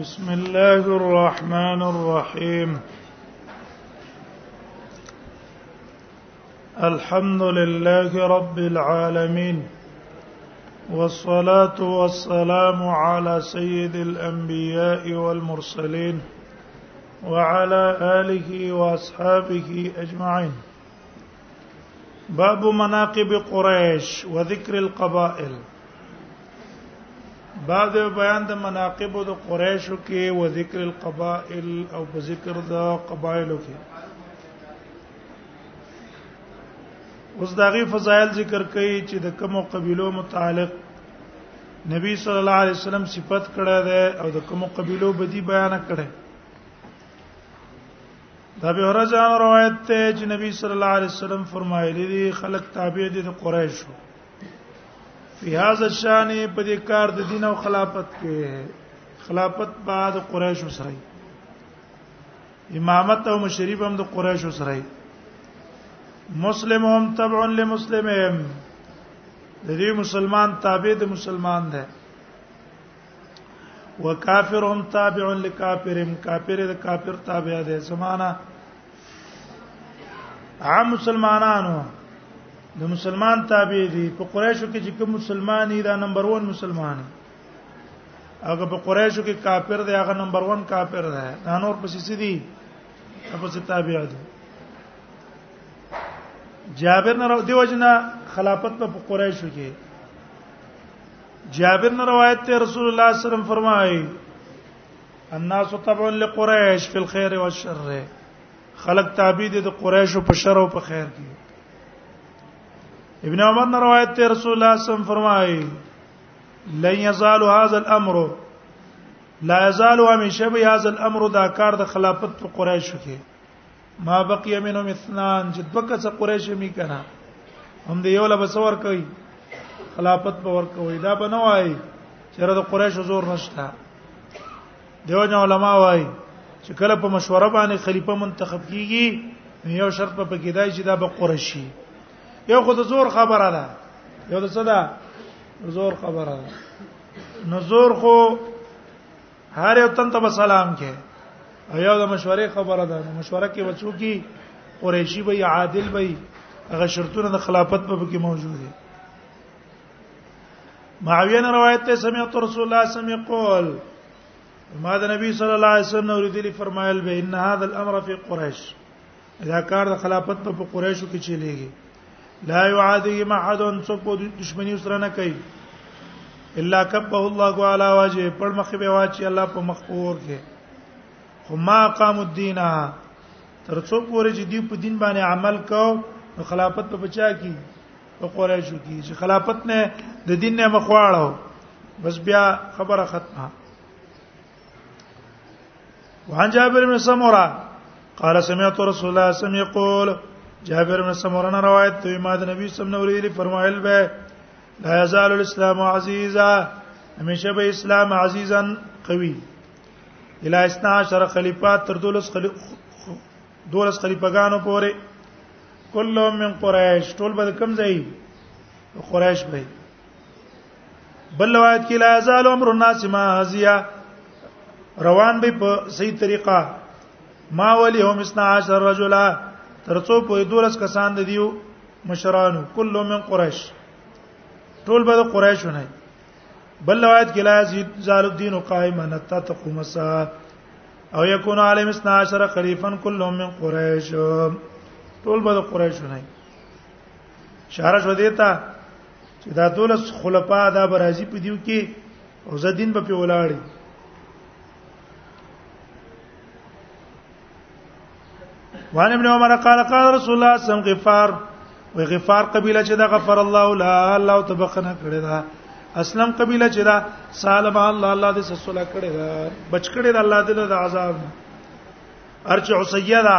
بسم الله الرحمن الرحيم الحمد لله رب العالمين والصلاه والسلام على سيد الانبياء والمرسلين وعلى اله واصحابه اجمعين باب مناقب قریش وذکر القبائل بعد بیان د مناقب د قریشو کې او ذکر القبائل او په ذکر د قبایلو کې اوس دا غي فضایل ذکر کوي چې د کوم قبيلو متعلق نبی صلی الله علیه وسلم صفت کړه ده او د کوم قبيلو بدی بیان کړه دا به رجان روایت ته چې نبی صلی الله علیه وسلم فرمایلی دي خلق تابع دي د قریشو فی هذا الشان په دې کار د دین او خلافت کې خلافت بعد قریش سره امامت او مشریب هم د قریش سره مسلم هم تبع لمسلمهم د دې مسلمان تابع د مسلمان ده وکافرهم تابع لکافرهم کافر د کافر تابع دی سمانا عام مسلمانانو د مسلمان تابع دي په قریشو کې چې کوم مسلمان دی دا نمبر 1 مسلمان دی هغه په قریشو کې کافر دی هغه نمبر 1 کافر دی دا نور پسې سې دي پسې تابع دي جابر نه دیو جنا خلافت په قریشو کې جابر نے روایت تے رسول اللہ صلی اللہ علیہ وسلم فرمائے الناس تبع لقريش في الخير والشر خلق تابع دي د قريش په شر او په خیر کې ابن عمر نے روایت تے رسول اللہ صلی اللہ علیہ وسلم فرمائے لن يزال هذا الامر لا يزال همیشه به هذا الامر دا کار د خلافت په قریشو کې ما بقي منهم اثنان چې دوه کسه قریش می کنا هم دی یو لبس ور کوي خلافت به ور کوي دا به نه وای چې را د قریش زور نشته دیو جن علما وای چې کله په مشوره باندې خلیفہ منتخب کیږي یو شرط په پکې دی چې دا به قریشي یو خو د زور خبره ده یو د صدا زور خبره ده نو زور خو هر یو تن ته سلام کې ایو د مشورې خبره ده مشوره کې بچو کی قریشی به عادل به هغه شرطونه د خلافت په کې موجود دي معاویه نه روایت ته سمعت رسول الله صلی الله علیه وسلم یقول ما د نبی صلی الله علیه وسلم اوریدلی فرمایل به ان هذا الامر فی قریش دا کار د خلافت په قریشو کې چلیږي لا يعادي محد څوک په دښمنی سره نه کوي الا كبه الله على وجه پر مخ به واچي الله په مخ پور کې خو ما قام الدين تر څو پورې چې دی په دین باندې عمل کاو نو خلافت په بچا کی په قریشو کی چې خلافت نه د دین نه مخواړو بس بیا خبره ختمه وعن جابر بن سمره قال سمعت رسول الله صلى الله عليه وسلم يقول جابر بن سمره نه روایت دی ما د نبی صلی الله علیه وسلم فرمایل به لا یزال الاسلام عزیزا همیشه به اسلام عزیزا قوی الى 12 خلیفات تر دولس خلیف دولس خلیفګانو پورې کلهم من قریش ټول به کم ځای قریش به بل روایت کې لا زال امر الناس ما هزیا روان به په صحیح طریقه ما ولی هم 12 رجلا ترڅو په دولس کسان د دیو مشرانو کله من قریش ټول به د قریشو نه بل روایت کې لا زید زال الدین قائما حتا تقوم الساعه او یکون عالم 12 خلیفن کله من قریش ټول به د قریشو نه اشاره شو دیتا چې دا دولس خلفا دا برازي په دیو کې او زدين به په ولاړی وان ابن عمر قال قال رسول الله صلی الله علیه وسلم غفار و غفار قبيله چې دا غفر الله لا الله تبخنا کړی دا اسلم قبيله چې دا سالم الله الله دې سسولا کړی دا بچ کړی دا الله دې د عذاب ارچ عسیدا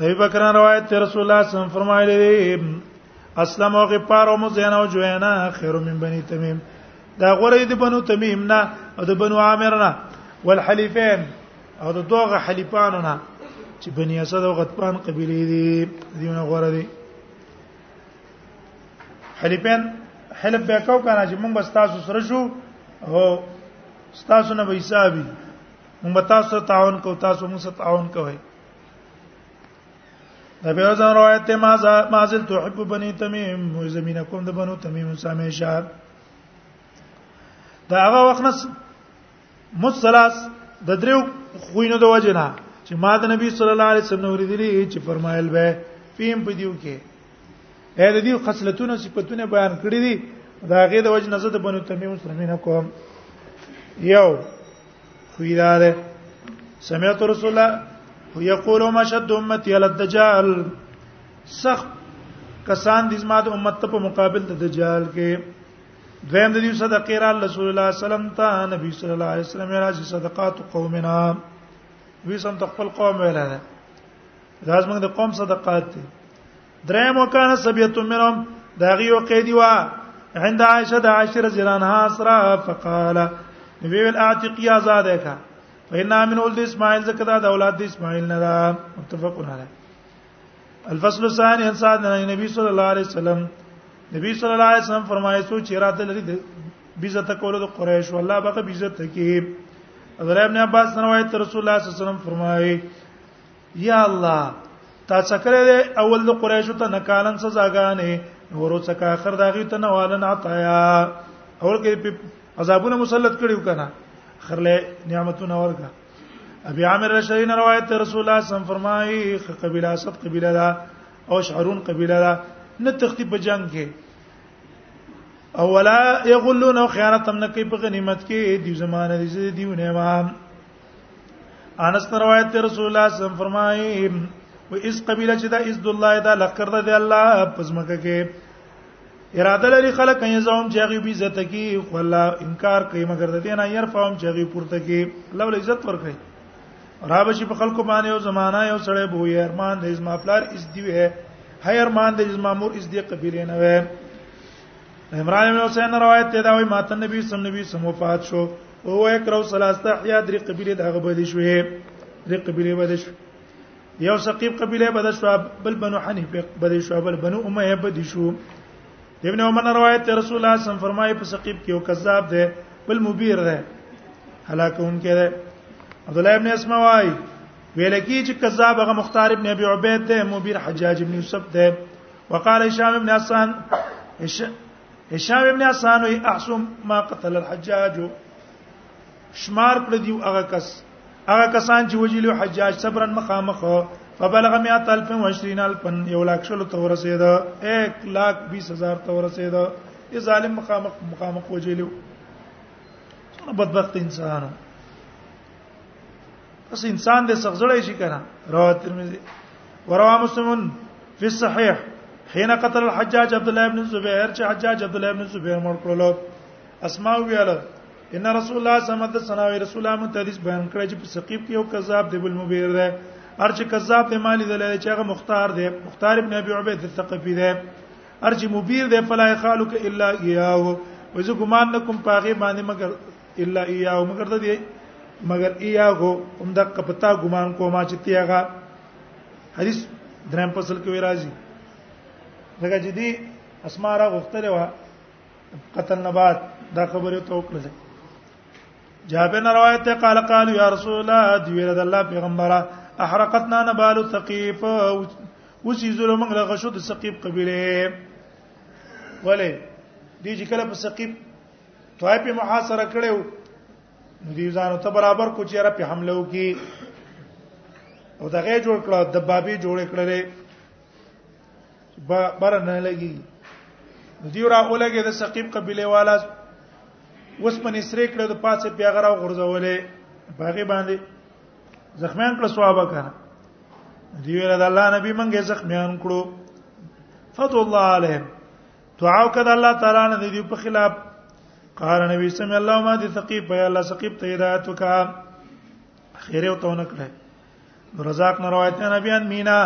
ابي بکر روایت ته رسول الله صلی الله علیه وسلم فرمایلی اسلام او غفار او مزین او جوینا خیر من بنی تمیم دا غره د بنو تمیم نه او د بنو عامر نه والحلیفین او د دوغه حلیفانو نه چې بنی اسد او غطفان قبیله دي دیونه غره دي حلیفین حلف به کو کنه چې موږ بس تاسو سره شو او تاسو نه به حسابي موږ تاسو تعاون کو تاسو موږ سره تعاون کوئ د بیا ځان روایت ته ما ما زل تحب بني تميم مو زمينه کوم د بنو تميم سامي شهر دا هغه وخت نس مصلاص د دریو خوینو د وجنه چې ما د نبی صلی الله علیه وسلم ورېدلی چې فرمایل به فیم په دیو کې اې د دې خصلتونو صفاتونه بیان کړې دي دا هغه د وجنه زه د بنو تميم سره مینه کوم یو خویداره سمعت رسول الله یقول ما شد امتی علی الدجال سخت کسان د زما د امت په مقابل د دجال کې دویم د دې صدقې را رسول الله صلی الله علیه وسلم ته نبی صلی الله علیه وسلم راځي صدقات قومنا وی سم تخپل قوم ویل نه راز موږ د قوم صدقات دي دریم وکانه سبیت منهم دا غي او قیدی وا عند عائشه د عائشه رضی الله عنها اسرا فقال نبی ول اعتق یا زاده کا فإنا من ولد اسماعيل زکدا د اولاد اسماعيل نه دا متفق علیه الفصل الثاني عن سعد النبي صلى الله عليه وسلم نبی صلی الله علیه وسلم فرمایي سو چې راته لري بیزت کول د قریش والله بقى بیزت کی حضرت ابن عباس روایت رسول الله صلی الله علیه وسلم فرمایي یا الله تا څکره دی اول د قریشو ته نکالن سزاګانې ورو څکه اخر داغي ته نوالن عطایا اول کې عذابونه مسلط کړیو کنه اخر له نعمتونه ورکا ابي عامر رشدین روایت رسول الله صم فرمایي قبیله اسد قبیله دا او شعرون قبیله دا نه تختی په جنگ کې او ولا یغلون خیانت هم نه کوي په غنیمت کې دی زمانه دي دیونه ما انس روایت ته رسول الله صلی الله علیه وسلم فرمایي و اس قبیله چې دا از د الله دا لخر ده د الله پزمکه کې اراده لري خلک یې زوم چې هغه به عزت کی خو الله انکار کوي مګر د دې نه ير فهم چې هغه پورته کی الله ول عزت ور کوي را به چې په خلکو باندې او زمانہ یو سړی بو یې ارمان د ازما پلار اس دی وه هي ارمان د ازما مور اس دی قبیله نه وه عمران بن حسین روایت ته دا وایي ماته نبی صلی الله علیه وسلم وفات شو او وای کرو سلاسته احیا درې قبيله دغه بده شوې درې قبيله بده شوې یو ثقيب قبيله بده شو بل بنو حنیف بده شو بل بنو امیه بده شو ابن عمر روایت رسول الله صم فرمایي په ثقيب کې یو کذاب دی بل مبیر دی هلاکون کې دی عبد الله ابن اسماء وای ویل کی چې کذاب هغه مختار ابن ابي عبيد دی مبیر حجاج ابن یوسف دی وقال هشام ابن حسن هشام ابن حسان وی احسم ما قتل الحجاج شمار کړ دیو هغه کس هغه کسان چې وجلو حجاج صبرن مخامخ فبلغ 120000 یو لاک شلو ته ورسید 1 لاک 20000 ته ورسید ای ظالم مخامخ مخامخ وجلو بدبخت انسانو پس انسان د سخزړې شي کنه رواه ترمذی ورواه مسلمون فی الصحیح حين قتل الحجاج عبد الله بن الزبير چې حجاج عبد الله بن الزبير مړ کړلو اسماء ویاله ان رسول الله صلی الله علیه وسلم سناوی رسول الله متحدث بیان کړی چې په ثقيب کې یو کذاب دی بل مبیر دی ارچ کذاب دی مالی دی چې هغه مختار دی مختار ابن ابي عبيد الثقفي دی ارچ مبیر دی فلا يخالك الا اياه وزه ګمان نکم پاغه باندې مگر الا ایاه مگر د دې مگر ایاه هم د کپتا ګمان کوما چې تیغه حدیث درم فصل کې راځي دغه جدي اسماء را غختره وا قتل نه بعد دا خبره ته وکړه جابر نے روایت ہے قال قال یا رسول الله دی رضی الله پیغمبره احرقتنا نبال ثقيف وسی ظلم غره غشو د ثقيف قبيله ولی دی چې کله په ثقيف توای په محاصره کړو نو دې ځانو ته برابر کو چې را په حمله وکي او دغه جوړ کړه د بابي جوړ کړلې بر نه لګي دیو را ولګي د سقيب قبيله والا وس په نسره کړه د پاسه پیغره او غرزولې باغې باندې زخمیان کړه ثواب کړه دیو را د الله نبی منګه زخمیان کړو فتو الله عليهم دعا وکړه الله تعالی نه دی په خلاف قال نبی سمع الله ما دي ثقيب يا الله ثقيب ته هدایت وکا خیر او تونه کړه رزاق نه روایت نه نبی ان مینا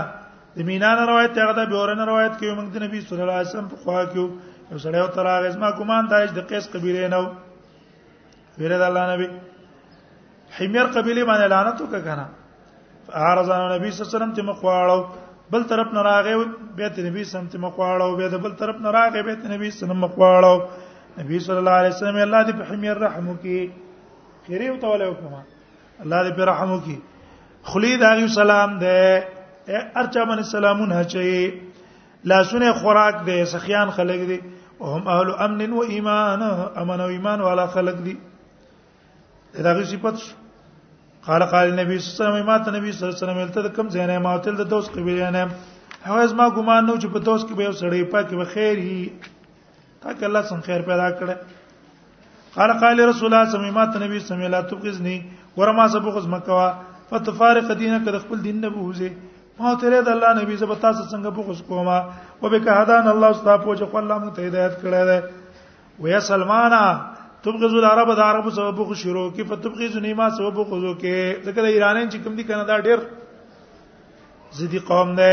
د مینا نه روایت هغه د بیور نه روایت کوي موږ د نبی صلی الله علیه وسلم په خوا کې یو سړی او تر هغه ځما ګمان دایش د قیس قبیله نه ویره د الله نبی حمیر قبیله باندې لعنت وکړه کنه فارض نبی صلی الله علیه وسلم ته مخواړو بل طرف نه راغې بیت نبی سم ته مخواړو به بل طرف نه راغې بیت نبی سم مخواړو نبی صلی الله علیه وسلم الله دې په حمیر رحم وکي خیره او توله وکما الله دې په رحم وکي خلی دا یو سلام ده ارچا من سلامون هچي لاسونه خوراک دی سخیان خلق دی او هم اهل امن و ایمان امن او ایمان والا خلق دی دا غي صفات قال قال النبي صلى الله عليه وسلم ما ته نبی صلی الله علیه وسلم ته کوم ځای نه ما تل د دوس قبیله نه هغه ما ګمان نو چې په دوس کې به یو سړی پاک به خیر تاکه الله څنګه خیر پیدا کړي قال قال رسول الله صلی الله علیه نبی سمې لا تبغزنی ورما سبق از مکوا فتفارق دینک د خپل دین نه بوزي ما ته له الله نبی زب تاسو څنګه بغض کوما وبک هدان الله ستا پوجا خو الله مون ته هدایت کړی دی ویا سلمانا تبغض العرب د عربو سبب بغض شروع کی فتبغض نیما سبب بغض کی ځکه د ایرانین چې کوم دي کنه دا ډیر زدي قوم دی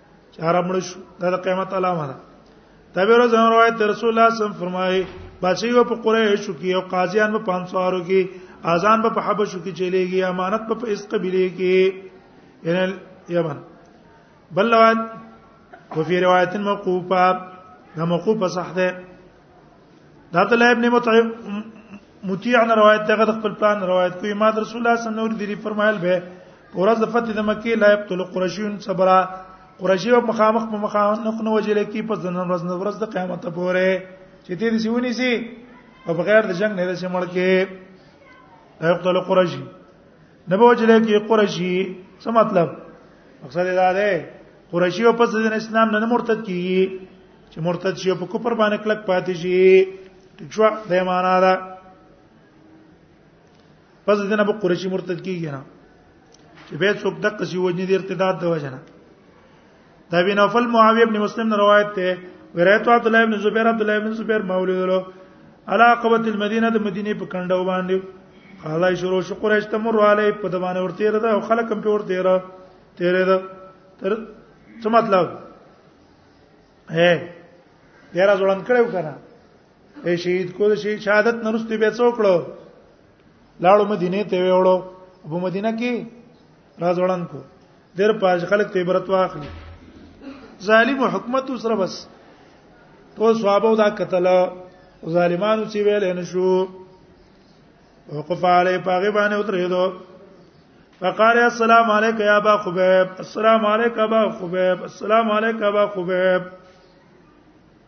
چې عرب مړ شو دا د قیامت علامه ده دا به روز روایت رسول الله صلی الله علیه وسلم فرمایي بچي په قریش کې او قاضیان په پانسوارو کې اذان په حبشو کې چلےږي امانت په اس قبيله کې ان یمن بل روایت وفي روایت موقوفه دا موقوفه صح ده دا عبد الله ابن مطعم مطیع نه روایت دغه د خپل پلان روایت کوي ما رسول الله صلی الله علیه وسلم فرمایل به ورځ د فتح د مکی لا یقتل قریشون صبرا قریشی په مخامخ په مخامخ نه وجل کی په ځنن ورځ نه ورځ د قیامت پورې چې دې دې سونی سي او بغیر د جنگ نه دې شمړ کې لا یقتل قریشی نبی وجل کې قریشی څه مطلب مقصد دا ده قریشی په پس د اسلام نه مرتد کیږي چې مرتد شي په کوپر باندې کلک پاتې شي جو د معنا ده پس د نه په قریشی مرتد کیږي نه چې به څوک د قصي وجنی د ارتداد د وجنه دا ابن نوفل معاویه ابن مسلم نه روایت ده ورایت عبد الله ابن زبیر عبد الله ابن زبیر مولود له علا قبت المدینه د مدینه په کندو باندې قال شروع شو قریش تمر علی په د باندې ورته را او خلک هم په ورته را تیرې ده تر څه مطلب اے ډیر ځوړن کړو کنه اے شهید کو د شهید شهادت نرسته به څوکړو لاړو مدینه ته وړو ابو مدینه کې راز وړاند کو ډیر پاج خلک ته عبرت واخلي ظالم حکومت سره بس ټول صحابه دا قتل ظالمانو چې ویل نه شو وقف علی پاغه باندې اترېدو فقال السلام علیک یا ابا خبیب السلام علیک ابا خبیب السلام علیک ابا خبیب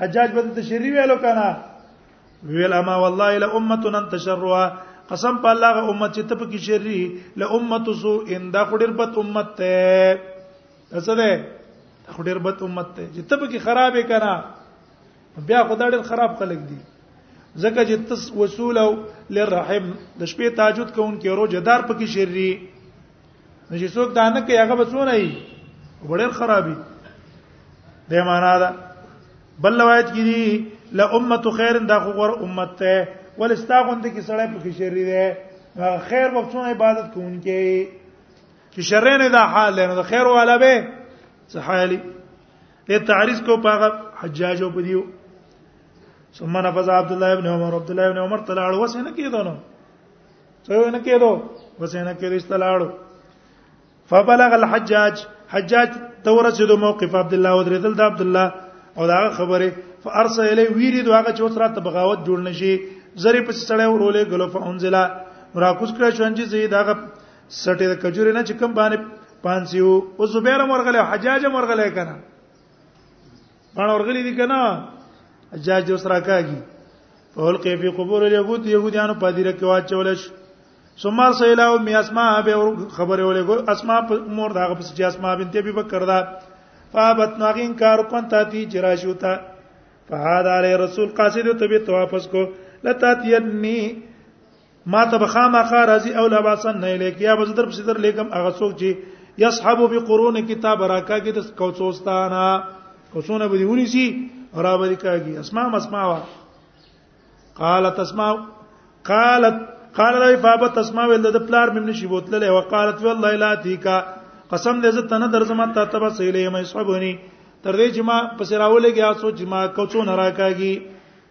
حجاج بن تشری ویلو کنه ویل اما والله لا امتنا تشروا قسم په الله غ امت چې ته پکې شری لا امت سو ان دا خډیر بد امت ته څه ده خډیر بد امت ته چې ته پکې خرابې کنا بیا خدای ډیر خراب خلک دي ځکه چې تس وصول او لرحم د شپې تاجود کوونکې روزه دار پکې شری نو چې څوک دا نه کوي هغه بچونه وي وړل خرابي به معنا ده بل روایت کې دي لا امه خير دا خو غره امت ته ول استاغوند کې سړی په کې شری ده خیر وختونه عبادت کوونکې چې شر نه دا حال نه دا خیر والا به څه حالي ته تعریض کو پاغه حجاج او پدیو ثم نفذ عبد الله ابن عمر عبد الله ابن عمر تلاړ وسه نه کیدونو څه نه کېدو بس نه کېدو استلاړو فبلغ الحجاج حجاج تورسید موقف عبد الله ودریدل د عبد الله او دا خبره فارسل الی ویری دو هغه چې وسره ته بغاوت جوړ نشي زری په سړی ورولې غلو فانزلا راکوس کړ شو انجی زی دا سټه د کجوري نه چې کم باندې پانسیو او زبیر مرغله حجاج مرغله کنه باندې ورغلي دي کنه جاج اوس راکاږي په هل کې په قبور اليهود يهودانو په دې رکه واچول شي سمار سیلاو می اسماء به خبره ولې ګور اسماء مور دا غو چې اسماء بنت ابي بکر دا فابت ناغین کار کون تاتی جراشو تا فهذا علی رسول قاصد ته به واپس کو لتاتینی ما ته بخامه خا راضي او لا باسن نه لیک یا به در پسې در لیکم هغه څوک چې یصحب بقرون کتاب راکا کې د کوڅوستانا کوڅونه به دیونی سي را به کاږي اسماء اسماء قالت اسماء قالت قال لا فابا تسمع ول د پلار مم نشي بوتله او قالت والله لا تیکا قسم دې زه تنه درځم ته تبه سیلې مې صحبونی تر دې چې ما پسې راولېږي تاسو چې ما کوڅو نه راکاږي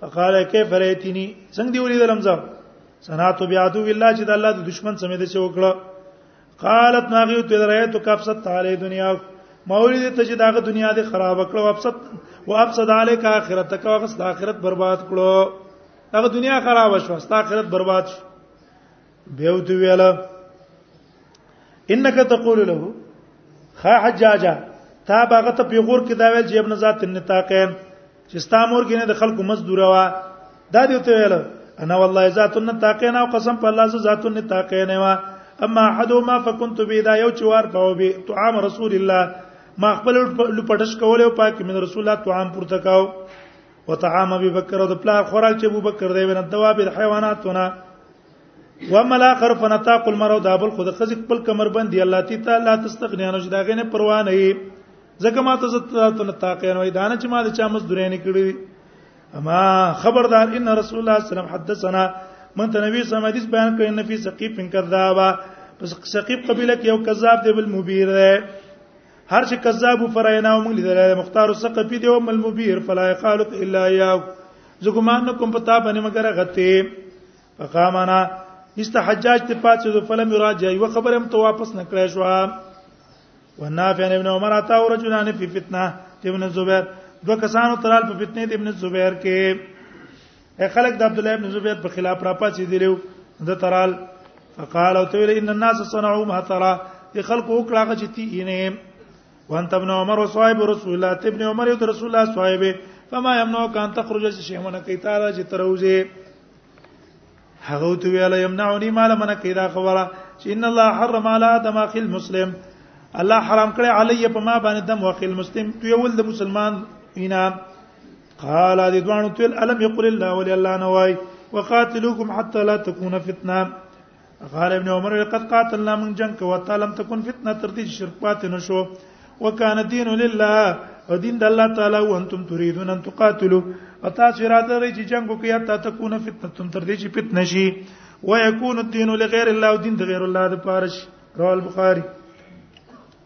فقال كيف رأيتني څنګه دی ولید لمزه سنات بیاتو بالله چې د الله د دشمن سمې د څه وکړه قالت ناغي ته رأيت کفست علی دنیا مولید ته چې داغه دنیا دې خراب کړو افسد و افسد علیک اخرت کا وغس د اخرت برباد کړو داغه دنیا خراب شو ست اخرت برباد شو به وته ویل انک تقول له خا حجاجا تا باغه ته پیغور کې دا ویل چې ابن ذات النتاقین چې ستا مور کې نه د خلکو مزدور وا دا دی ته ویل انا والله ذات النتاقین او قسم په الله ذات النتاقین وا اما احدهما فكنت بيدا یو چوار پاو به طعام رسول الله ما خپل لپټش کول او پاک من رسول الله طعام پورته کاو وطعام ابي بکر او د پلا خوراک چې ابو بکر دی ونه دواب الحيواناتونه وما الاخر فنطاق المرء دا بل خود خزق بل کمر بندي الله تعالی لا تستغني عنه دا غنه پروا نه وي ځکه ما ته زت نطاقین وای دا نه چې ما د چا مزدورې نه کړی اما خبردار ان رسول الله صلی الله علیه وسلم حدثنا من ته نبی صلی الله علیه وسلم بیان کړی ان فی ثقیف کذابا پس ثقیف قبیله کې یو کذاب دی بل مبیر دی هر چې کذاب فراینا او موږ لیدل مختار الثقفي دی او مل مبير فلا يخالق الا يا زګمان نه کوم پتا باندې مګر غته فقامنا استحجاج ته پاتې دو فلم راجع یو خبر هم ته واپس نکړې شو ونافع ابن عمر اتا او رجلان فی فتنه ابن زبیر دو کسانو ترال په فتنه ابن زبیر کې اے خلق د عبد الله ابن زبیر په خلاف را پاتې دی له د ترال فقال او ته ان الناس صنعوا ما ترى اے خلق وکړه هغه چې تی نه وانت ابن عمر وصائب رسول الله ابن عمر او رسول الله صائب فما يمنعك ان تخرج شيئا كي تعالى چې تروزه هغه تو ویل يمنعني مال من کیدا خبره چې ان الله حرم على ادم اخي المسلم الله حرام کړی علی په ما باندې دم واخي المسلم تو یول د مسلمان اینا قال دې دوانو تل الم یقول الله ولی الله نوای وقاتلوکم حتا لا تكون فتنه قال ابن عمر لقد قاتلنا من جنگ وتا لم تكن فتنه تر دې شرک پاتې نشو وکانه دین لله او دین د الله تعالی او انتم تريدون ان تقاتلوا اتا چې را درې چې جنگ وکي تا تكون فتنه تم تر دې چې فتنه شي ويكون الدين لغير الله او دین د غیر الله د پاره شي رواه البخاري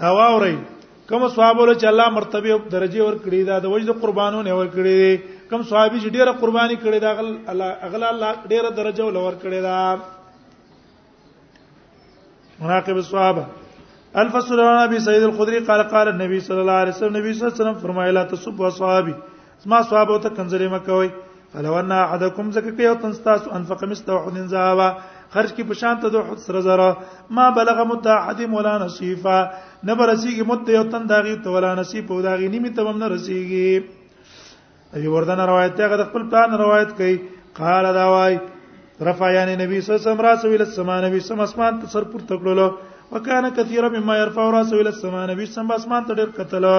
دا واوري کوم صحابه له چې الله مرتبه او درجه ور کړی دا د وجد قربانونه ور کړی کوم صحابي چې ډیره قرباني کړی دا غل الله اغلا الله ډیره درجه ول ور کړی دا مناقب الصحابه الفصل عن ابي سعيد الخدري قال قال النبي صلى الله عليه وسلم نبی صلی الله علیه وسلم فرمایله تسب اصحابي زما صحابه ته کنځلې مکوي فلو ان احدکم زکه کې او تنستاس انفق مثل احد ذهبا خرج کې په شان ته د احد سره زره ما بلغ مد احد مولا نصیفا نه برسیږي مد یو تن داغي ته ولا نصیف او داغي نیمه ته هم نه رسیږي ابي وردن روایت ته غد خپل پلان روایت کوي قال دا وای رفع یعنی نبی صلی الله علیه وسلم راسو الى السماء نبی سم اسمان ته سر پور تکړلو وکانه کثیره مما يرفع راسو الى السماء نبی سم اسمان ته ډیر کتلو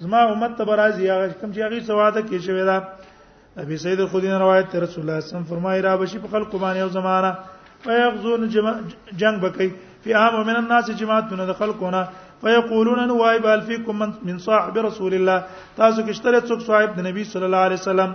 زما امت ته برازي هغه کوم چې هغه سواده کې شوی دا ابي سيد خدين روایت تر رسول الله صم فرمایي را بشي په خلق باندې او زمانہ فيغزون جنگ بکي في عام من الناس جماعتونه د خلقونه فيقولون ان واي بال فيكم من, من صاحب رسول الله تاسو کې شتره څوک صاحب د نبی صلی الله عليه وسلم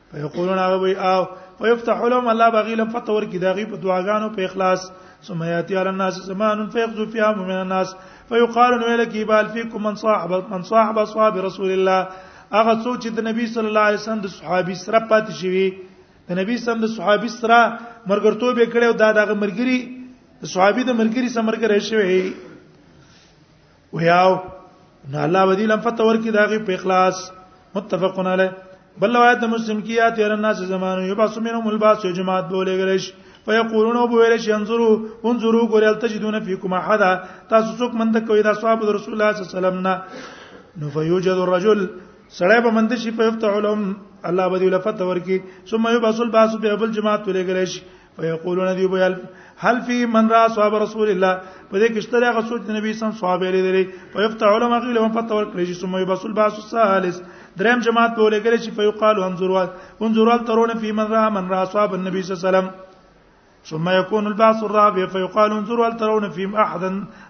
فیقولون هغه وی او ويفتح لهم الله بغیل فتور کی داغي په دعاګانو په اخلاص ثم ياتي على الناس زمان فيغزو فيها من الناس فيقال ويلك يبال فيكم من صاحب من صاحب اصحاب رسول الله هغه څوک چې د نبی صلی الله علیه وسلم د صحابي سره پاتې شوی د نبی صلی الله علیه وسلم د صحابي سره مرګرتوب یې کړو دا دغه مرګري صحابي د مرګري سره مرګره شوی ویاو نه الله ودی لم فتور کی داغي په اخلاص متفقون علی بل روایت د مسلم کی یا تیر الناس زمانو یبعث منهم الباس جماعت بوله غلش فیقولون ابو ویلش انظروا انظروا ګور هل تجدون فیکم احد تاسو څوک مند کوي دا صحاب رسول الله صلی الله علیه وسلم نه نو فیوجد الرجل سړی به مند شي په یفتح لهم الله بدی لفت ورکی ثم یبعث الباس به بل جماعت بوله غلش ويقولون دی بویل هل فی من را صحاب رسول الله په دې کې شته هغه څوک چې نبی سم صحابه لري لري په یفت علماء غیله هم فتوا ورکړي چې سمې بسول باس الثالث دریم جماعت په لګل چې په یقال هم ضرورت ان ضرورت ترونه فی من را من را صحاب النبی صلی الله علیه وسلم ثم يكون البعث الرابع فيقال انظروا هل ترون في احد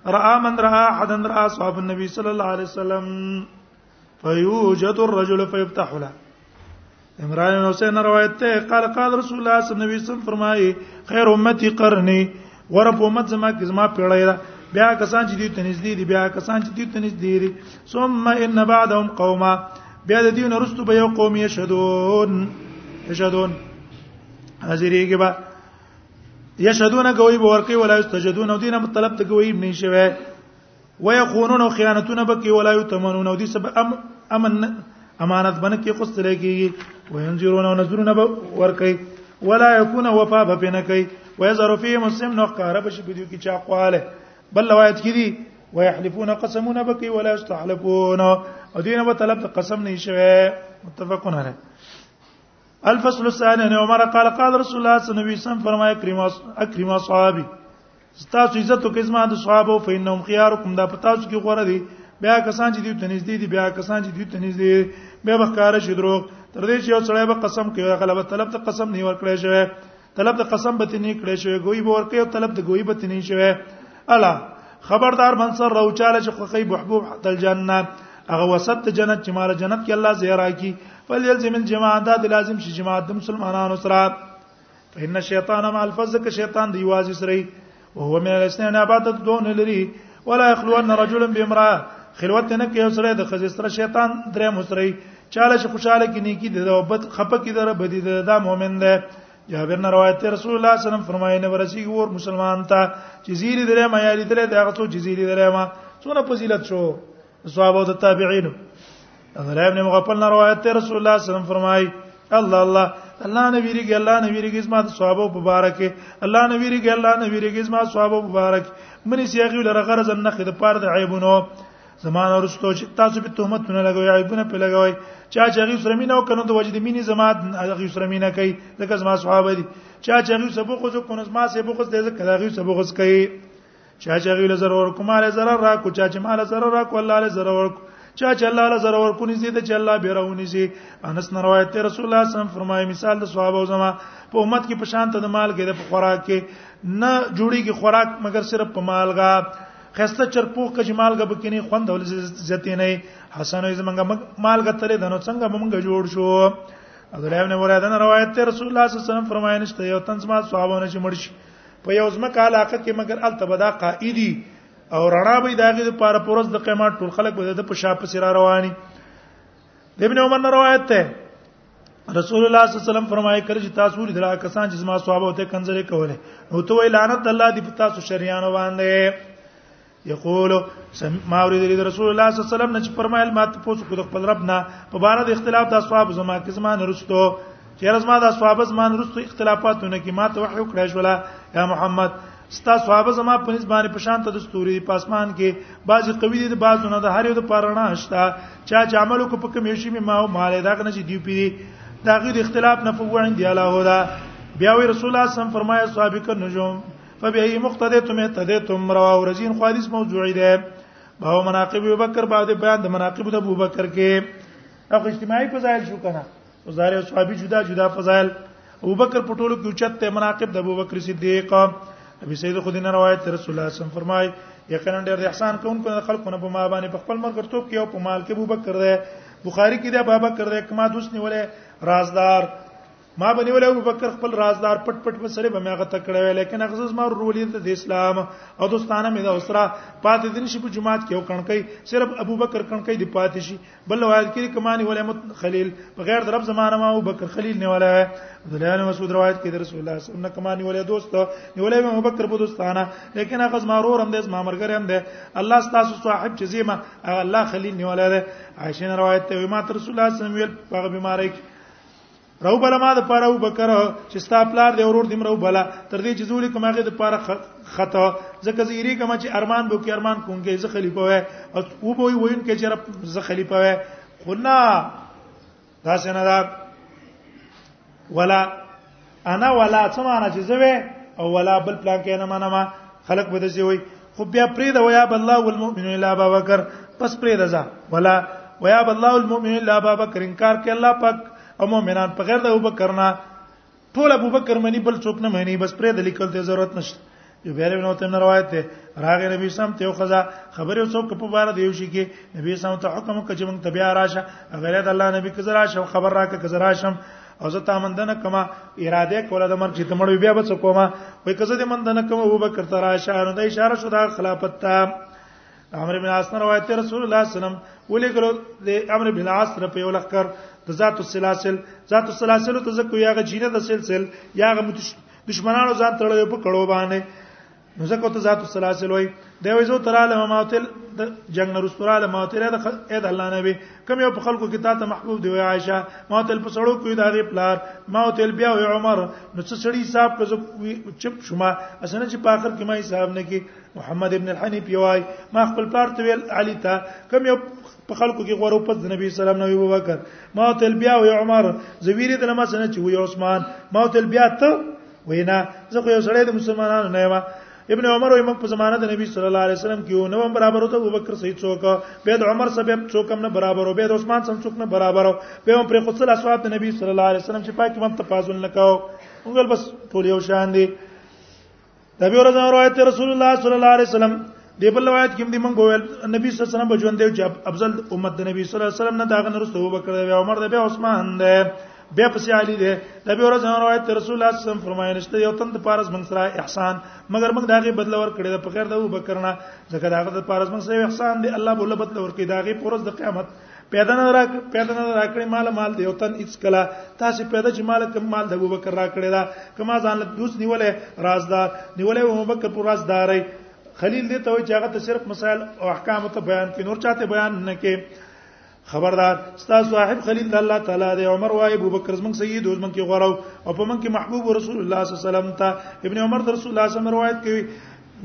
راى من راى احدا راى صحاب النبي صلى الله عليه وسلم فیوجد الرجل فیفتح له عمران بن حسین روایت ته قال قال رسول الله صلی الله علیه وسلم فرمایي خیر امتی قرنی غره په امت زما کې زما پیړی ده بیا کسان چې دې ته نږدې دي بیا کسان چې دې ته نږدې دي ثم ان بعدهم قوما بیا د دې نرستو به یو قوم یشهدون یشهدون حاضرې کې با یشهدون کوي به ورکی ولا یستجدون او دینه مطلب ته کوي نه شوی ويخونون خیانتونه بکی ولا یتمنون او دي سب ام امن امانت بنه کې قسط لګي وينذرون او نذرون به ور کوي ولا يكون وفا به نه کوي ويزر فيه مسلم نو قاره بش بده کې چا قواله بل روایت کې دي ويحلفون قسمون بکی ولا يستحلفون او دینه په طلب قسم نه شوه متفقون علیه الفصل الثاني عن عمر قال قال رسول الله صلى الله عليه وسلم فرمایا کریم اکرم اصحابي ستاسو عزت او کزما د صحابه او فینهم خيارکم دا پتا څو کې غوړه دي بیا کسان چې دوی ته نږدې دي بیا کسان چې دوی ته نږدې بیا بخکار شي دروغ تر دې چې یو سړی به قسم کوي غلبه طلب ته قسم نه ورکړي شوی طلب د قسم به تنه کړي شوی ګوي به ورکه او طلب د ګوي به تنه شوی الا خبردار من سر رو چاله چې خوخي محبوب حت الجنه هغه وسط جنت چې مال جنت کې الله زیرا کی فلیلزم الجماعه دا لازم شي جماعت د مسلمانانو سره فإن الشیطان مع الفز ک شیطان دی واځي سره وهو من الاسنان عبادت دون لري ولا يخلو ان رجلا بامراه خلوت نه کې سره د خزستره شیطان درې مسری چاله چې خوشاله کې نیکی د وبد خپه کې در بدی د مؤمن ده جابر نه روایت رسول الله صلی الله علیه وسلم فرمایي نه ورسی ور مسلمان ته چې زیری درې ما یاري درې دغه څو جزیری درې ما څونه فضیلت شو صحابه او تابعین غلام نے مغفل نے روایت تے رسول اللہ صلی اللہ علیہ وسلم فرمائی الله الله الله نبی رګ الله نبی رګ اسما صحابه مبارک الله نبی رګ الله نبی رګ اسما صحابه مبارک منی سیاغي لره غرض نه خد پاره د عیبونو زمان ورستو چې تاسو په تهمت نه لګوي عیبونه په لګوي چا چې غي سره مينو کنه د وجد ميني زما غي سره مينه کوي ځکه زما صحابه دي چا چې غي سبق خو کنه زما سبق خو دې ځکه غي سبق کوي چا چې غویل زر ورکو مال زر را کو چا چې مال زر را کو الله له زر ورکو چا چې الله له زر ورکو نږدې ته چې الله به راونی سي انس نه روایت ته رسول الله صم فرمایي مثال د صحابه او زما په امت کې پشان ته د مال کې د خوراک کې نه جوړیږي خوراک مګر صرف په مالګا خسته چرپو کجمال غب کینی خوند ول زتی نه حسن ایز منګه مال غتره دنو څنګه مونږ جوړ شو عبد الله ابن مراد روایت ته رسول الله صلی الله علیه وسلم فرمایلی چې یو تنس ما صحابه نه چې مرشي په یو ځمکه علاقه کې مګر التبدا قائدی او رڼا به داغه د پاره پرز د قیامت ټول خلک به د په شاپ سره رواني د ابن عمر نه روایت ده رسول الله صلی الله علیه وسلم فرمایي کړي چې تاسو لري دا کسان چې ما صحابه ته کنځره کوله نو ته وی لعنت الله دی په تاسو شریانو باندې یقول ما اورید رسول الله صلی الله علیه وسلم نش فرمایل ما ته پوسو خود خپل رب نه په بار د اختلاف د اصحاب زما کې زما نرستو چیرې زما د اصحاب زما نرستو اختلافاتونه کې ما ته وحی وکړای شو یا محمد ستا صحابه زما په نسبت باندې پشان ته د ستوري په اسمان کې بعضی قوی دي بعضو نه د هر یو د پرنا هشتا چا چې عملو کو په کوم شي می ما او مال دا کنه چې دی پی دا غیر اختلاف نه فوعن دی الله هدا بیا وی رسول الله صم فرمایا صحابه ک نجوم فبأي مقتديتم اهتديتم رواه رزين خالص موضوعي ده باو مناقب ابو بکر بعد بیان د مناقب د ابو بکر کې اخو اجتماعي فضایل شو کنه وزاره او صحابي جدا جدا فضایل ابو بکر په ټولو کې اوچت ته مناقب د ابو بکر صدیق ابي سید خدینه روایت تر رسول الله صلی الله علیه وسلم فرمای یقینا ډېر احسان کوونکو خلکو نه په ما باندې په خپل مرګ توپ کې او په مال کې ابو بکر ده بخاری کې ده ابو بکر ده کما دوس نیولې رازدار ما بني ولا ابو بکر خپل رازدار پټ پټ په سره به مې هغه تکړه وی لیکن اغزز ما رولې د اسلام او دوستانه مې د اوسرا پاتې دین شي په جماعت کې او کڼکې صرف ابو بکر کڼکې دی پاتې شي بل روایت کې کمانی ولا مت خلیل بغیر د رب زمانه ما ابو بکر خلیل نه ولا دلانه مسعود روایت کې د رسول الله صلی الله علیه وسلم کمانی ولا دوست نیولې ابو بکر په دوستانه لیکن اغز ما رور هم د ما مرګره هم ده الله ستاسو صاحب چې زیمه الله خلیل نه ولا ده عائشه روایت ته ما رسول الله صلی الله علیه وسلم ویل په بیماری کې رو بل ما د پاره ابو بکر چې ستا پلار دی ورور دی مرو بل تر دې چې زولې کومه غي د پاره خطه ځکه زیری کوم چې ارمان بو کې ارمان کوونکې زه خلیفہ وای او وو به وین کې چې رب زه خلیفہ وای خو نه دا څنګه دا ولا انا ولا څه معنا چې زوی او ولا بل پلان کې نه منم خلق به دې وي خو بیا پرې دا ویا بالله والمؤمن الا ابا بکر پس پرې دا ځه ولا ویا بالله والمؤمن الا ابا بکر انکار کوي الله پاک او مؤمنان په غیر د ابو بکر نه ټول ابو بکر منی بل څوک نه منی بس پرې د لیکل ته ضرورت نشته یو بیا له نوته نه روایت ده راغه نبی سم ته خدا خبره څوک په بار دی شي کې نبی سم ته حکم کچ مونږ تبیا راشه غیر د الله نبی کزرا شم خبر راکه کزرا شم او زه تا مندنه کما اراده کوله د مرګ چې تمړ بیا به څه کوما وای کزه دې مندنه کما ابو بکر تر عائشہ نو د اشاره شو د خلافت ته امر بن عاص روایت رسول الله صلی الله علیه وسلم ولې کړو د امر بن عاص په یو لخر د ذات السلاسل ذات السلاسل ته زکو یاغه جینه د سلسل یاغه دشمنانو ځان تړلې په کړو باندې نو زکه ته ذات السلاسل وای دا وای زو تر عالم ماتل جنگ نه رسول عالم ماتل دا اې د الله نبی کوم یو په خلکو کې تاسو محبوب دی عائشه ماتل په سړو کې دا غي پلار ماتل بیا وای عمر نو څه سړی صاحب کو چپ شما اسنه چې په اخر کې ما حساب نه کې محمد ابن الحنیف یوای ما خپل پلار ته ویل علی ته کوم یو په خلکو کې غورو په نبی سلام نبی ابو بکر ما تل بیا وای عمر زویری د لمسنه چې وای عثمان ما تل بیا ته وینا زه خو یو سړی د مسلمانانو نه یم ابن عمر وي موږ په زمانه د نبی صلی الله علیه وسلم کې نو برابر ته ابوبکر سي څوک بيد عمر سبب هم څوک نه برابر بيد عثمان سم څوک نه برابر به هم پر خپل اصحاب د نبی صلی الله علیه وسلم چې پاک مم تفاضل نکاو موږ بس ټول یو شان دي د بیا ورځ روایت رسول الله صلی الله علیه وسلم دی بل روایت کې دی موږ ویل نبی صلی الله علیه وسلم بجوند دی چې افضل امت د نبی صلی الله علیه وسلم نه داغه نرسته وبکړ او عمر د بیا عثمان دی بیا پسې علی ده د به ورځ روایت رسول الله صلی الله علیه وسلم فرمایي نشته یو تند پارس من سره احسان مگر موږ داغه بدل ور کړی د فقیر د ابو بکر نه ځکه داغه د پارس من سره احسان دی الله بوله بدل ور کړی داغه پرز د قیامت پیدا نه راک پیدا نه راکړي مال مال دی او تن اڅ کلا تاسو پیدا چې مال کم مال د ابوبکر راکړي دا کما ځان له دوست نیولې رازدار نیولې ابوبکر پر رازداري خلیل دې ته وي چې هغه ته صرف مسائل او احکام ته بیان کې نور چاته بیان نه کې خبردار ستا صاحب خلیل الله تعالی دی عمر وای ابو بکر زمنګ سید اوس منکه غورو او په منکه محبوب رسول الله صلی الله علیه وسلم ته ابن عمر در رسول الله صلی الله علیه وسلم روایت کوي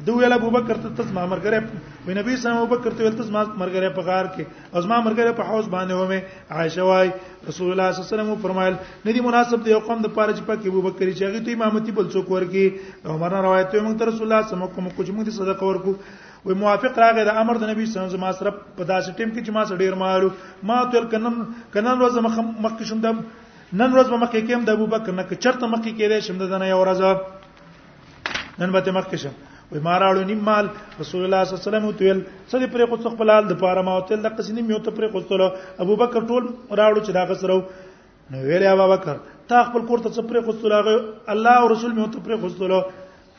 دوی ویل ابو بکر ته تسمه مرګره وی نبی صلی الله علیه وسلم ته ویل تسمه مرګره په غار کې او زما مرګره په حوض باندې ومه عائشه وای رسول الله صلی الله علیه وسلم فرمایل ندی مناسب دی قوم د پاره چې پکې ابو بکر چې هغه ته امامتي بل څوک ورکی عمر روایت یې موږ ته رسول الله صلی الله علیه وسلم کوم کوم صدقه ورکو وی موافق راغی د امر د نبی صلی الله علیه وسلم سره په داسې ټیم کې چې ما سره ډیر مالو ما تل کنن کنن ورځ مخ مخ شوم د نن ورځ به مخکې کېم د ابوبکر نه چرته مخکې کېدې شم د نه یو ورځ نن به مخکې شم وې ما راړو نیم مال رسول الله صلی الله علیه وسلم تل څه دې پرې قص خپل حال د پاره ما تل د قصې نیم یو ته پرې قص ابوبکر ټول راړو چې دا غسرو نو ویل ابو بکر تا خپل کور ته څپره خوستلاغه الله او رسول مې ته پرې خوستلو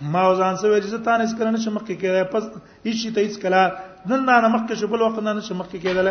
ما ځان سره ویل چې تا نه اسکل نه شمخ کې کېده پس هیڅ ته هیڅ کلا نن نه مخ کې شپل وخت نه شمخ کې کېدل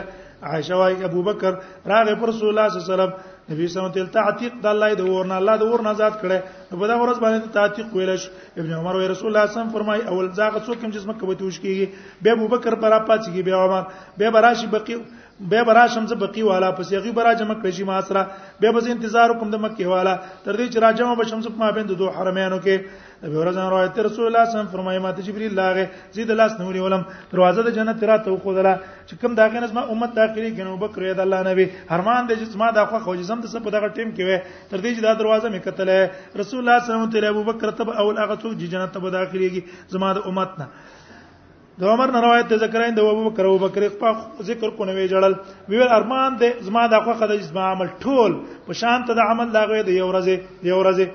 عائشه وايي ابو بکر راغه پر رسول الله صلی الله علیه وسلم نبی صلی الله علیه وسلم تعتیق د الله د ورنه الله د ورنه آزاد کړي په دا ورځ باندې تعتیق ویل شي ابن عمر وی رسول الله صلی الله علیه وسلم فرمای اول ځاګه څوک کوم جسمه کوي توش کیږي به ابو بکر پر اپاتږي به عمر به براشي بقي به براشم ز بقي والا پس یغي براجم کړی شي ما سره به بس انتظار کوم د مکه والا تر دې چې راجم بشم زپ ما بین د دوه حرمینو کې نبی ورځان روایت رسول الله صلی الله علیه وسلم فرمایي ماته جبرئیل لاغه زید لاس نوري ولم دروازه د جنت را ته خو دلا چې کوم داخې نس ما امت داخلي کنه بکر یې د الله نبی هرمان د جسمه د خو خو جسم د سپ دغه ټیم کې وې تر دې چې دا دروازه مې کتله رسول الله صلی الله علیه وسلم ته ابو بکر تب اول هغه څوک چې جنت ته داخليږي زما د امت نه د عمر نه روایت ته ذکرین د ابو بکر ابو بکر په ذکر کو نه وی جړل ویل ارمان دې زما د خوخه د جسم عمل ټول په شان ته د عمل داغه د یو ورځې د یو ورځې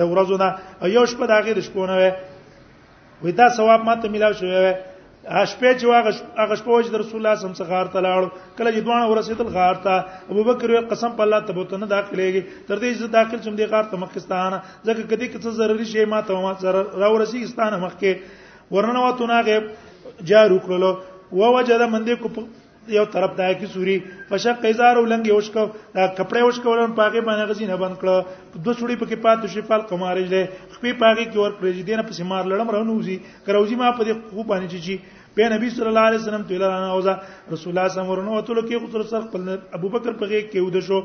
د ورځو نه یو شپه داغه د شپونه وی وی دا ثواب ماته ملاو شوی وی شپه چې واغ هغه شپه وجه د رسول الله صم څخه غار ته لاړو کله چې دوه ورسېدل غار ته ابو بکر یو قسم په الله تبوت نه داخليږي تر دې چې داخل شوم دی غار ته مخستانه ځکه کدی کڅ ضروري شی ما ته ما سره راورسي استانه مخکې ورنوتو ناغه جار وکړلو ووجد من دې کو یو طرف دای کی سوري فشق ازار ولنګ یوش کو دا کپڑے وش کولن پاګه باندې غزي نه بند کړه دو سړي پکې پات شي فال قمارج له خپې پاګه کې ور کړې دینه پسې مار لړم رونوزي کروزي ما په دې خو باندې چی په نبی صلی الله علیه وسلم تل رانه اوزا رسول الله صلی الله علیه وسلم ورنو اتلو کې خو سر خپل ابوبکر پغې کې ود شو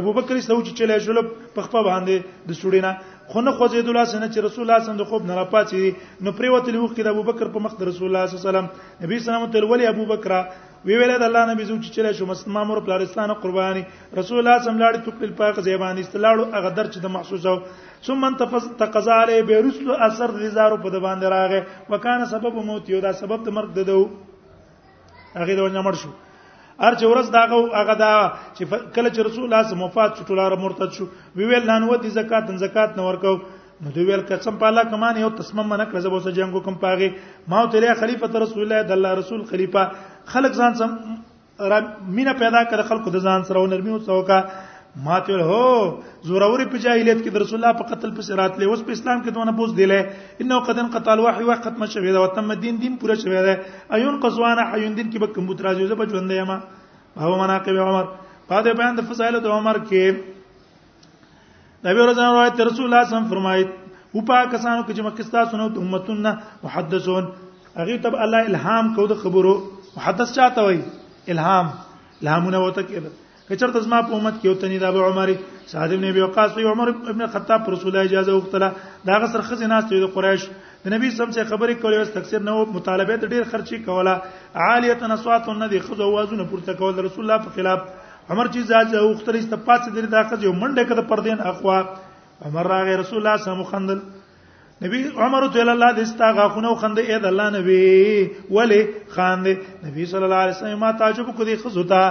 ابو بکر سوچ چلای شول په خپل باندې د سړینا خو نه خوځید الله سنه چې رسول الله سم د خوب نه راپاتې نو پریوت له وخت د ابو بکر په مخ د رسول الله صلی الله علیه وسلم نبی صلی الله علیه وسلم ولی ابو بکر وی ویل د الله نبی زوج چې له شو مسلمان مامور پلارستان قرباني رسول الله صلی الله علیه وسلم تکل پاک زیبان استلاړو هغه در چې د محسوس او ثم انتفز تقضا علی بیرسل اثر لزارو په د باندې راغې وکانه سبب موت یو دا سبب د مرګ ددو هغه د ونمړ شو هر چې ورځ داغه هغه دا چې کله چې رسول الله صلی الله علیه وسلم مرتد شو وی ویل نن و دي زکات دن زکات نه ورکو نو دوی ویل قسم په الله کمان یو تسمم منه کړ زبوس جنگو کم پاغي ما ته لري خلیفہ رسول الله د الله رسول خلیفہ خلق ځان سم مینا پیدا کړ خلق د ځان سره نرمي او څوکا ماته هو زوروري په جاهلیت کې د رسول الله په قتل پسې راتلې اوس په اسلام کې دونه بوز دی له انه قد انقطع الوحي وحي ختم شوی دا وتم دین دین پوره شوی دا ایون قزوانه حیون دین کې به کوم بوت راځي زه به ژوند یم هو مناقب عمر پاده بیان د فضایل د عمر کې نبی ورځ روایت رسول الله صم فرمایي او پا کسانو کې چې مکستا سنو ته امتون محدثون هغه تب الله الهام کو د خبرو محدث چاته وای الهام الهامونه وته کې کچرته زما په امت کې یو تنی دا به عمر سعد ابن ابي وقاص او عمر ابن الخطاب پر رسول الله اجازه وکړه دا غسر خزې ناس ته د قریش د نبی سم څخه خبرې کولې او تکثیر نه مطالبه ته ډیر خرچي کوله عالیه نصوات نه دي خزو وازونه پورته کول د رسول الله په خلاف عمر چې ځاځه او خطرې ست پاتې درې دا خزې منډه کده پر دین اخوا عمر راغی رسول الله سم خندل نبی عمر رضی الله د استغفونه او خند اې د الله نبی ولی خاند نبی صلی الله علیه وسلم ما تعجب کو دي خزوتا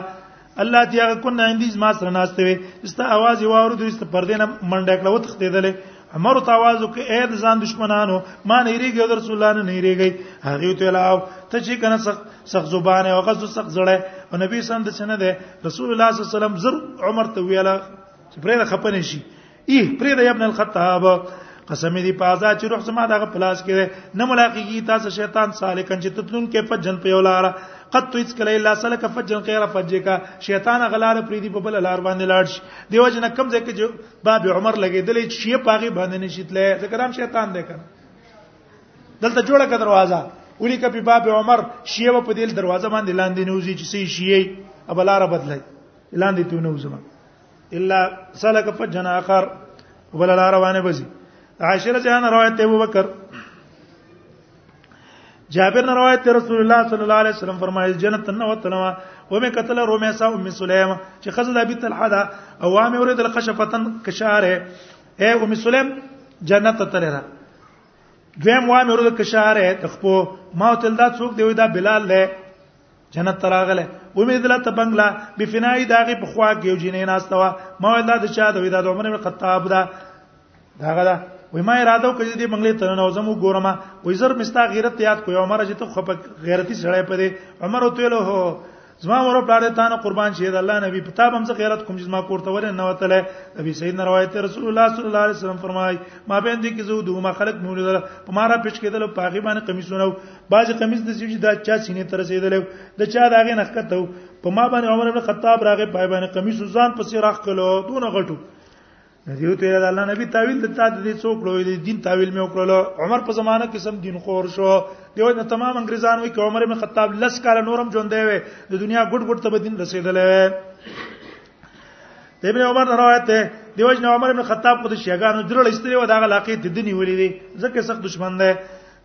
الله دی هغه کو نه اندیز ما سره ناشته وي است आवाज یو اور درست پر دینه منډه کړه وتخ دیدل عمر تواز کو اې د ځان دشمنانو ما نه ریګي او رسول الله نه ریګي هغه ته لاو ته چې کنه سخت سخت زبانه او غزو سخت زړه او نبی سم د چنه ده رسول الله صلی الله علیه وسلم زر عمر ته ویلا چې پرې خپنه شي ای پرې د ابن الخطاب قسم دې په آزاد چې روح زما دغه پلاس کې نه ملاقاتي تاسو شیطان سالکن چې تتلون کې فجن په یو لار قد تو اس کله الا سلک فجن غیر فجکا شیطان غلار پرې دی په بل لار باندې لاړ شي دیو جن کم ځکه چې باب عمر لګیدلې شی پاغي باندې نشیتلې ځکه هم شیطان دی کنه دلته جوړه کړه دروازه ولي کپی باب عمر شی په دې دروازه باندې لاندې نوځي چې سي شی ابلار بدلای لاندې ته نوځم الا سلك فجن اخر وبل لا روانه بزي عائشه رضی الله عنها روایت ابو بکر جابر نے روایت رسول الله صلی الله علیه وسلم فرمایي جنت نه وتنوا و مې قتل روميسا ام سليم چې خزل ابي طلحه دا او مې اورید الخشفتن کشاره اے ام سليم جنت ته تلره دویم وامه اورید کشاره تخپو ما تل دا څوک دی دا بلال له جنت تراغله امید لا تبنگلا بفنای داغه په خوا کې یو جنې ناستوا ما ولا د چا د ودا د عمر بن خطاب دا داغه دا وای ما اراده وکړه دې بنگلې تر نه وزم وګورم وای زر مستا غیرت یاد کوی عمر چې ته خپ غیرتی سړی پدې عمر ته له هو زما مور پلاړه تا نه قربان شي د الله نبی په تاب هم څه غیرت کوم چې ما کوړته ور نه وتله نبی سید نه روایت رسول الله صلی الله علیه وسلم فرمای ما به اندې کې زو دوه خلق مولد په مارا پچ کېدل په هغه باندې قمیصونه باز قمیص د سیوجي دا چا سینې تر رسیدل د چا داغه نخکته په ما باندې عمر ابن خطاب راغې پای باندې قمیص ځان پسې راخ کلو دون غټو دیو ته د الله نبی تعویل د تا د څوک لوی دی دین تعویل مې وکړلو عمر په زمانہ کې سم دین خور شو دیو نه تمام انګریزان وی کوم عمر ابن خطاب لس کال نورم ژوند دی د دنیا ګډ ګډ ته دین رسیدلې د ابن عمر روایت ده دیوژن عمر ابن خطاب خود شیګانو درل استری و دغه علاقې د دنی ولې دي ځکه سخت دشمن ده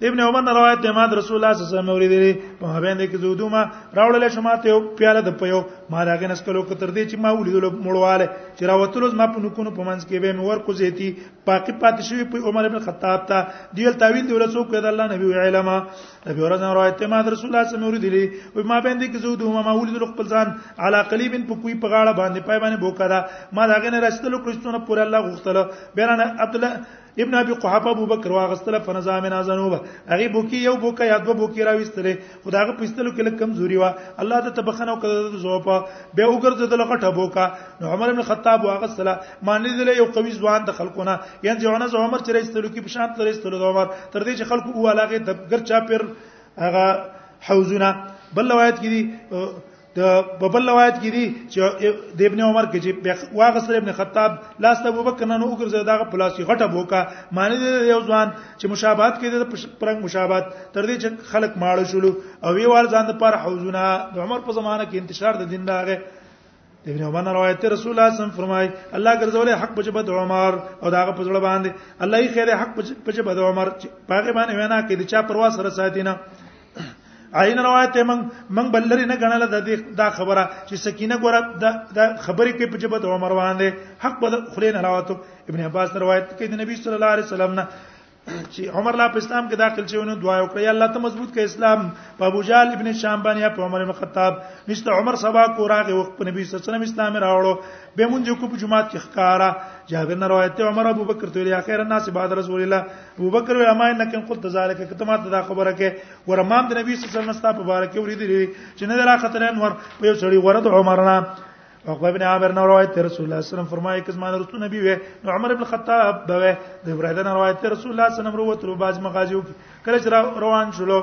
ابن عمر نه روایت دی ما د رسول الله صلی الله علیه وسلم اوریدلی په مابین کې زودو ما راوړل شما ته پیاله د پيو ما راغې نس کلو کتر دی چې ما ولیدل مړواله چې راوتلو ما په نکونو په منځ کې به مې ور کو زیتی باقی پاتې شوی په عمر ابن خطاب ته دیل تعویل دی ولڅو کړه الله نبی علم نبی ورځ روایت دی ما د رسول الله صلی الله علیه وسلم اوریدلی او ما بین کې زودو ما ولیدل خپل ځان علا قلیب په کوی په غاړه باندې پای باندې بوکا دا ما راغې نه رسول کړستونه پورې الله غوښتل بیرانه عبد الله ابن ابي قحافه ابو بکر واغستل په نظام نازنوب هغه بوکي یو بوکا یا دو بوکي راويستل خداغه پښتلو کې لکه کمزوري وا الله ته تبخنه او کړه زوپا به وګرځه د لغټه بوکا نو عمر ابن خطاب واغستل معنی دې یو قوي ځوان د خلکونه یان ځونه ز عمر چې راستلو کې بشان تر راستلو د عمر تر دې چې خلکو والاغه د ګر چا پر هغه حوزونه بل روایت کې دي د ببل روایت کې دي چې د ابن عمر کې چې واغسر ابن خطاب لاس ته وبکر نه وګرځي دا په لاس کې غټه بوکا معنی دی یو ځوان چې مشابهت کې د پرنګ مشابهت تر دې چې خلک ماړو شول او وی وال ځان د پر حوزونه د عمر په زمانه کې انتشار د دین راغی د ابن عمر روایت ته رسول الله صم فرمای الله ګرځولې حق په جبد عمر او داغه په ځړ باندې الله یې خیر حق په جبد عمر پاګه باندې وینا کې د چا پروا سره ساتینه عین روایت من من بلری نه غنل د دې دا خبره چې سکینه ګوره د خبرې کې په جبد عمر باندې حق بد خلین راوته ابن عباس روایت کې د نبی صلی الله علیه وسلم نه چې عمر لا په اسلام کې داخل شوی نو دعا وکړه یا الله ته مضبوط کړه اسلام په ابو جال ابن شام باندې په عمر بن خطاب نشته عمر سبا کو راغه وخت په نبی صلی الله علیه وسلم اسلام راوړو به مونږ کو په جمعات کې ښکارا جابر نه روایت عمر ابو بکر ته یا خیر الناس بعد رسول الله ابو بکر وی اما انک ان قلت ذلك کته ما ته دا خبره کې ور امام د نبی صلی الله علیه وسلم ستا په باره کې وریدلې چې نه درا خطر انور په یو سړی ورد عمر نه عقبه بن عامر نه روایت ته رسول الله صلی الله علیه وسلم فرمایي کز ما رسول نبی وې نو عمر ابن الخطاب دا وې د ابراهیم روایت ته رسول الله صلی الله علیه وسلم وروته باز مغازیو کله چې روان شلو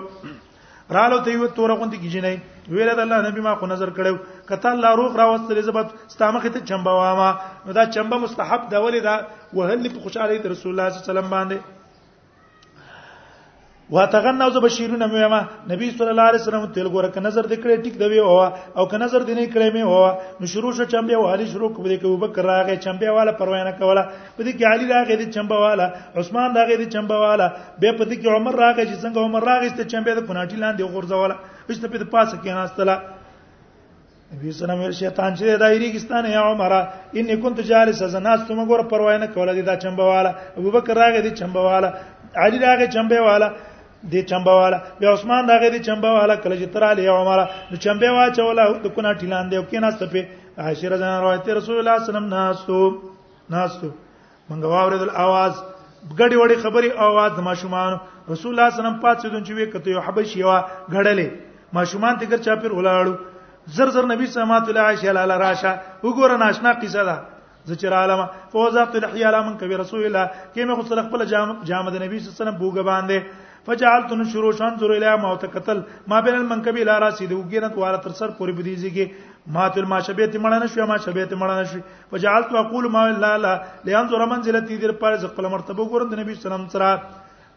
رالو ته یو تور غوندي کی جنې ویل د الله نبی ما خو نظر کړو کته الله روغ راوستل زبد ستامخه ته چمبا واما نو دا چمبا مستحب دا ولې دا وهل په خوشاله رسول الله صلی الله علیه وسلم باندې واتغنا ز بشیرونه مې ما نبی صلی الله علیه وسلم تل ګوره ک نظر دکړې ټیک دی او او ک نظر دینې کړې مې او نو شروع شو چمبه والی شروع کو دې کو بکر راغې چمبه والا پروا نه کوله په دې کې علي راغی د چمبه والا عثمان راغی د چمبه والا به په دې کې عمر راغی چې څنګه عمر راغی چې چمبه د کناټی لاندې غورځوله چې په دې پاسه کې ناستله نبی صلی الله علیه شیطان چې دایری کستان یا عمر ان كنت جالس زناس تم ګور پروا نه کوله دا چمبه والا ابوبکر راغی د چمبه والا علي راغی چمبه والا د چمبه والا بیا عثمان راغی د چمبه والا کله چې تر علی عمر د چمبه واچوله د کناټی لاندې او کې ناست په عاشر زنه روایت رسول الله صلی الله علیه وسلم ناستو ناستو منګ واوریدل आवाज ګډي وړي خبري आवाज د ماشومان رسول الله صلی الله علیه وسلم پات سیدون چې وې کته یو حبشي وا غړلې ماشومان ته ګر چاپیر ولاړو زر زر نبی صلی الله علیه وسلم عائشہ لاله راشه وګوره ناشنا قصه ده زچر عالم فوزات الحیا لمن کبی رسول الله کیمه خو سره خپل جام جام د نبی صلی الله علیه وسلم بوګ باندې فجعلت نشر شان زر الی ما تقتل ما بین المنکب الی راسی د وګینه کواره تر سر پوری بدیږي ما تل ما شبیت مړنه شو ما شبیت مړنه شو وجعلت اقول ما لا لا لانظر منزلتي دې پر ځ خپل مرتبه ګورم د نبی سلام سره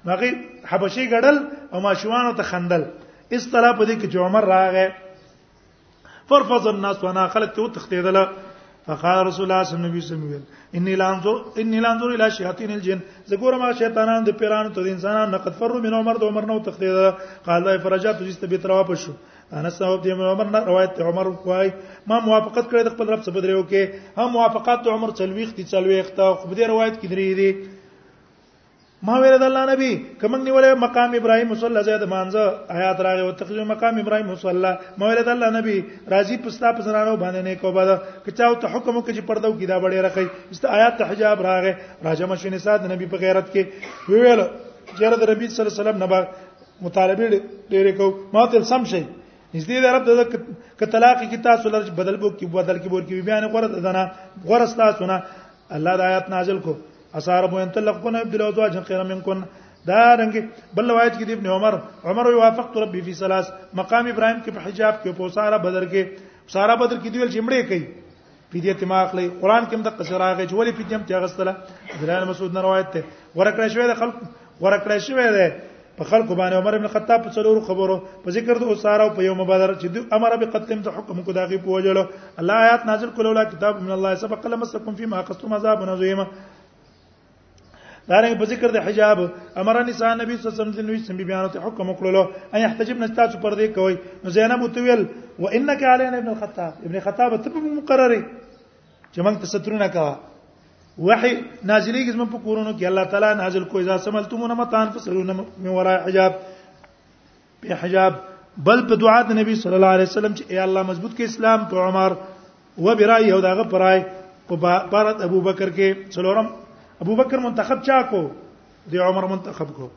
هغه حبشي غړل او ماشومان ته خندل اس طرح په دې کې چې عمر راغې فرفض الناس وانا خلق ته تختیدل فقال رسول الله صلی الله علیه وسلم اني لا انظر اني لا انظر الى شياطين الجن زګورم هغه شیطانان د پیرانو ته انسانان نقد فرو من عمر د عمر نو تختیدل قال فرجات جست به تروا پښو انا سبب دی عمر نه روایت عمر کوي ما موافقت کړی د خپل رب څخه بدریو کې هم موافقات د عمر چلويخ دي چلويخ ته خو دې روایت کې درې دي ما ویل د الله نبی کوم نیولې مقام ابراهیم صلی الله علیه وسلم مانځه آیات راغی او تخریج مقام ابراهیم صلی الله ما ویل د الله نبی راضی پستا پسرانو باندې نه کو بده کچاو ته حکم کې چې پردو کې دا بډې راخی است آیات ته حجاب راغی راجم شنه سات نبی په غیرت کې ویل جره د نبی صلی الله علیه وسلم نه مطالبه ډېرې کو ما ته سم شي نږدې ده رب د ک طلاق کی تاسو لر بدل بو کی بدل کی بور کی بیان غره دنا غره تاسو نه الله د آیات نازل کو اسار بو ان طلق کو نه بدل او ځوج خیر من کن دا رنګ بل روایت کې ابن عمر عمر وافقت ربي في ثلاث مقام ابراهيم کې په حجاب کې په سارا بدر کې سارا بدر کې دی ول چې مړې کوي فدیه ته ماخلی قران کې هم د قصه راغی چې ولې فدیه هم ته غستله دلال مسعود نه روایت ته ورکړې شوې د خلق ورکړې شوې ده په خلق باندې عمر ابن خطاب په څلورو خبرو په ذکر د اساره او په یوم بدر چې د امر به قتل د حکم کو داغي په وجل الله آیات نازل کول ولا کتاب من الله سبق لمسکم فيما قصتم عذاب عظیم دارنګ په ذکر د حجاب امر نساء نبی صلی الله علیه وسلم نوې سم بیانو ته حکم وکړلو ان يحتجب نستاسو پر دې کوي نو زینب وتویل وانك علينا ابن الخطاب ابن الخطاب ته په مقرره چې موږ تسترونه کا وحي نازلېږي زموږ په کورونو کې الله تعالی نازل کوی ځا سملتمونه متان فسرونه من وراء حجاب په حجاب بل په دعا د نبی صلی الله علیه وسلم چې اے الله مضبوط کې اسلام په عمر و برای او دغه پرای په بارت ابو بکر کې څلورم ابو بکر منتخب چا کو دی عمر منتخب کو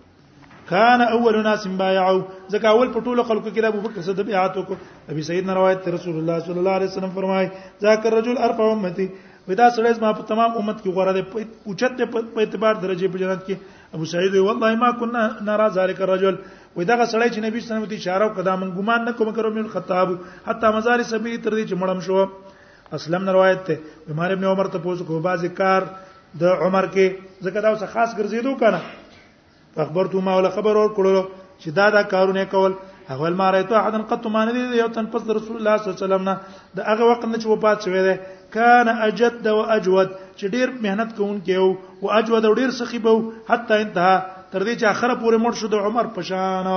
کان اول ناس بایعوا ځکه اول په ټولو خلکو کې د ابو بکر صدیق بیعت وکړو ابي سعید روایت رسول الله صلی الله علیه وسلم فرمای ذاکر رجل ارفع امتی ودا سړی ما په تمام امت کې غوړه ده اوچت په اعتبار درجه په جنت کې ابو سعید والله ما كنا نرى ذلك الرجل ودغه سړی چې نبی صلی الله علیه وسلم اشاره وکړه من ګمان نه کوم کرو من خطاب حتی مزار سبیل تر دې چې مړم شو اسلم روایت ته عمر ابن عمر ته پوښتنه کوي بعضی کار د عمر کې ځکه دا اوس خاص ګرځیدو کنه اخبرته ما ولا خبر اور کړو چې دا دا کارونه کول هغه ما رايت احد قط ما ندي یو تن پس رسول الله صلی الله علیه وسلم نه دا هغه وخت نه چې وفات شوی دی کان اجد او اجود چې ډیر مهنت کوونکی او او اجود او ډیر سخی بو حتی انتها تر دې چې اخره پورې مړ شو د عمر پشان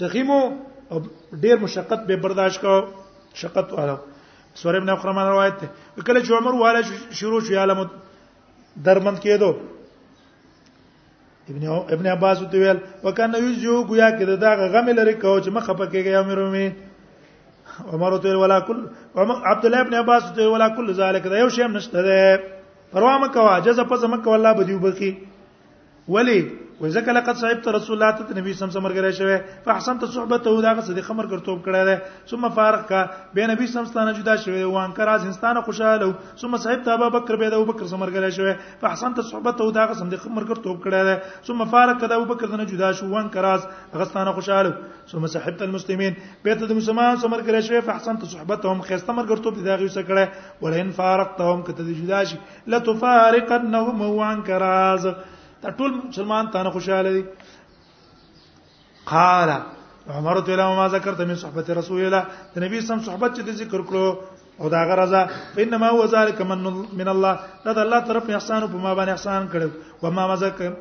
سخی مو ډیر مشقت به برداشت کو شقت والا سور ابن اخرمان روایت ده کله چې عمر والا شروع شو عالم درمند کېدو ابن ابن عباس ته ویل وکانه یجو گویا کې دا غم لري کو چې مخه پکېږي امیر مې عمر ته ولا کل عبد الله ابن عباس ته ولا کل ذالک دا یو شی هم نشته ده پروا م کوا جزا پس م کوا الله بدیو بخي ولی وځکه لقد صاحبت رسول الله ته نبی سم سم مرګره شوی فاحسنت صحبته دا غسه د خمر کرتوب کړه ده ثم فارق کا به نبی سم ستانه جدا شوی وان کرا ځنستانه خوشاله ثم صاحبت ابو بکر به ابو بکر سم مرګره شوی فاحسنت صحبته دا قسم د خمر کړ توپ کړه ده ثم فارق کدا ابو بکر نه جدا شو وان کراز غستانه خوشاله ثم صحبت المسلمین به ته د مسلمان سمر کړه شوی فاحسنت صحبتهم خسته مر کړ توپ دا غي سکړه ولئن فارقتهم کته د جدا شي لا تفارقنهم وان کراز ته ټول مسلمان تانه خوشاله دي قال عمر رضی الله ما ذکرت من صحبت رسول الله د نبی سم صحبت چې ذکر کړو او دا غرضه انما هو ذلك من من الله دا د الله طرف احسان په ما باندې احسان کړو و ما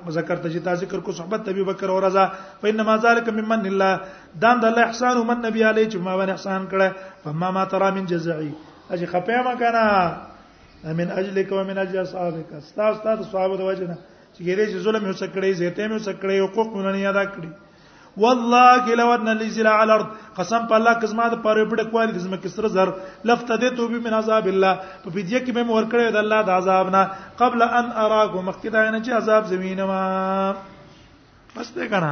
ذکرت چې تاسو ذکر کو صحبت ابي بکر او رضا فانما ذلك ممن الله دا د الله احسان او من نبی عليه چې ما باندې احسان کړه فما ما ترى من جزعي اجي خپه ما کنه من اجلك ومن اجل اصحابك استاذ استاذ صحابه د وجنه چې ګیرې چې ظلم یې وسکړي زیته یې وسکړي حقوق مونږ نه ادا کړی والله کلوت نه لزل علی الارض قسم په الله کزما د پاره په ډکوالي د زمکه سره زر لفت دې تو به من عذاب الله په فدیه کې به مور کړې د الله د عذاب نه قبل ان اراکم مخکدا نه چې عذاب زمینه ما بس ته کنه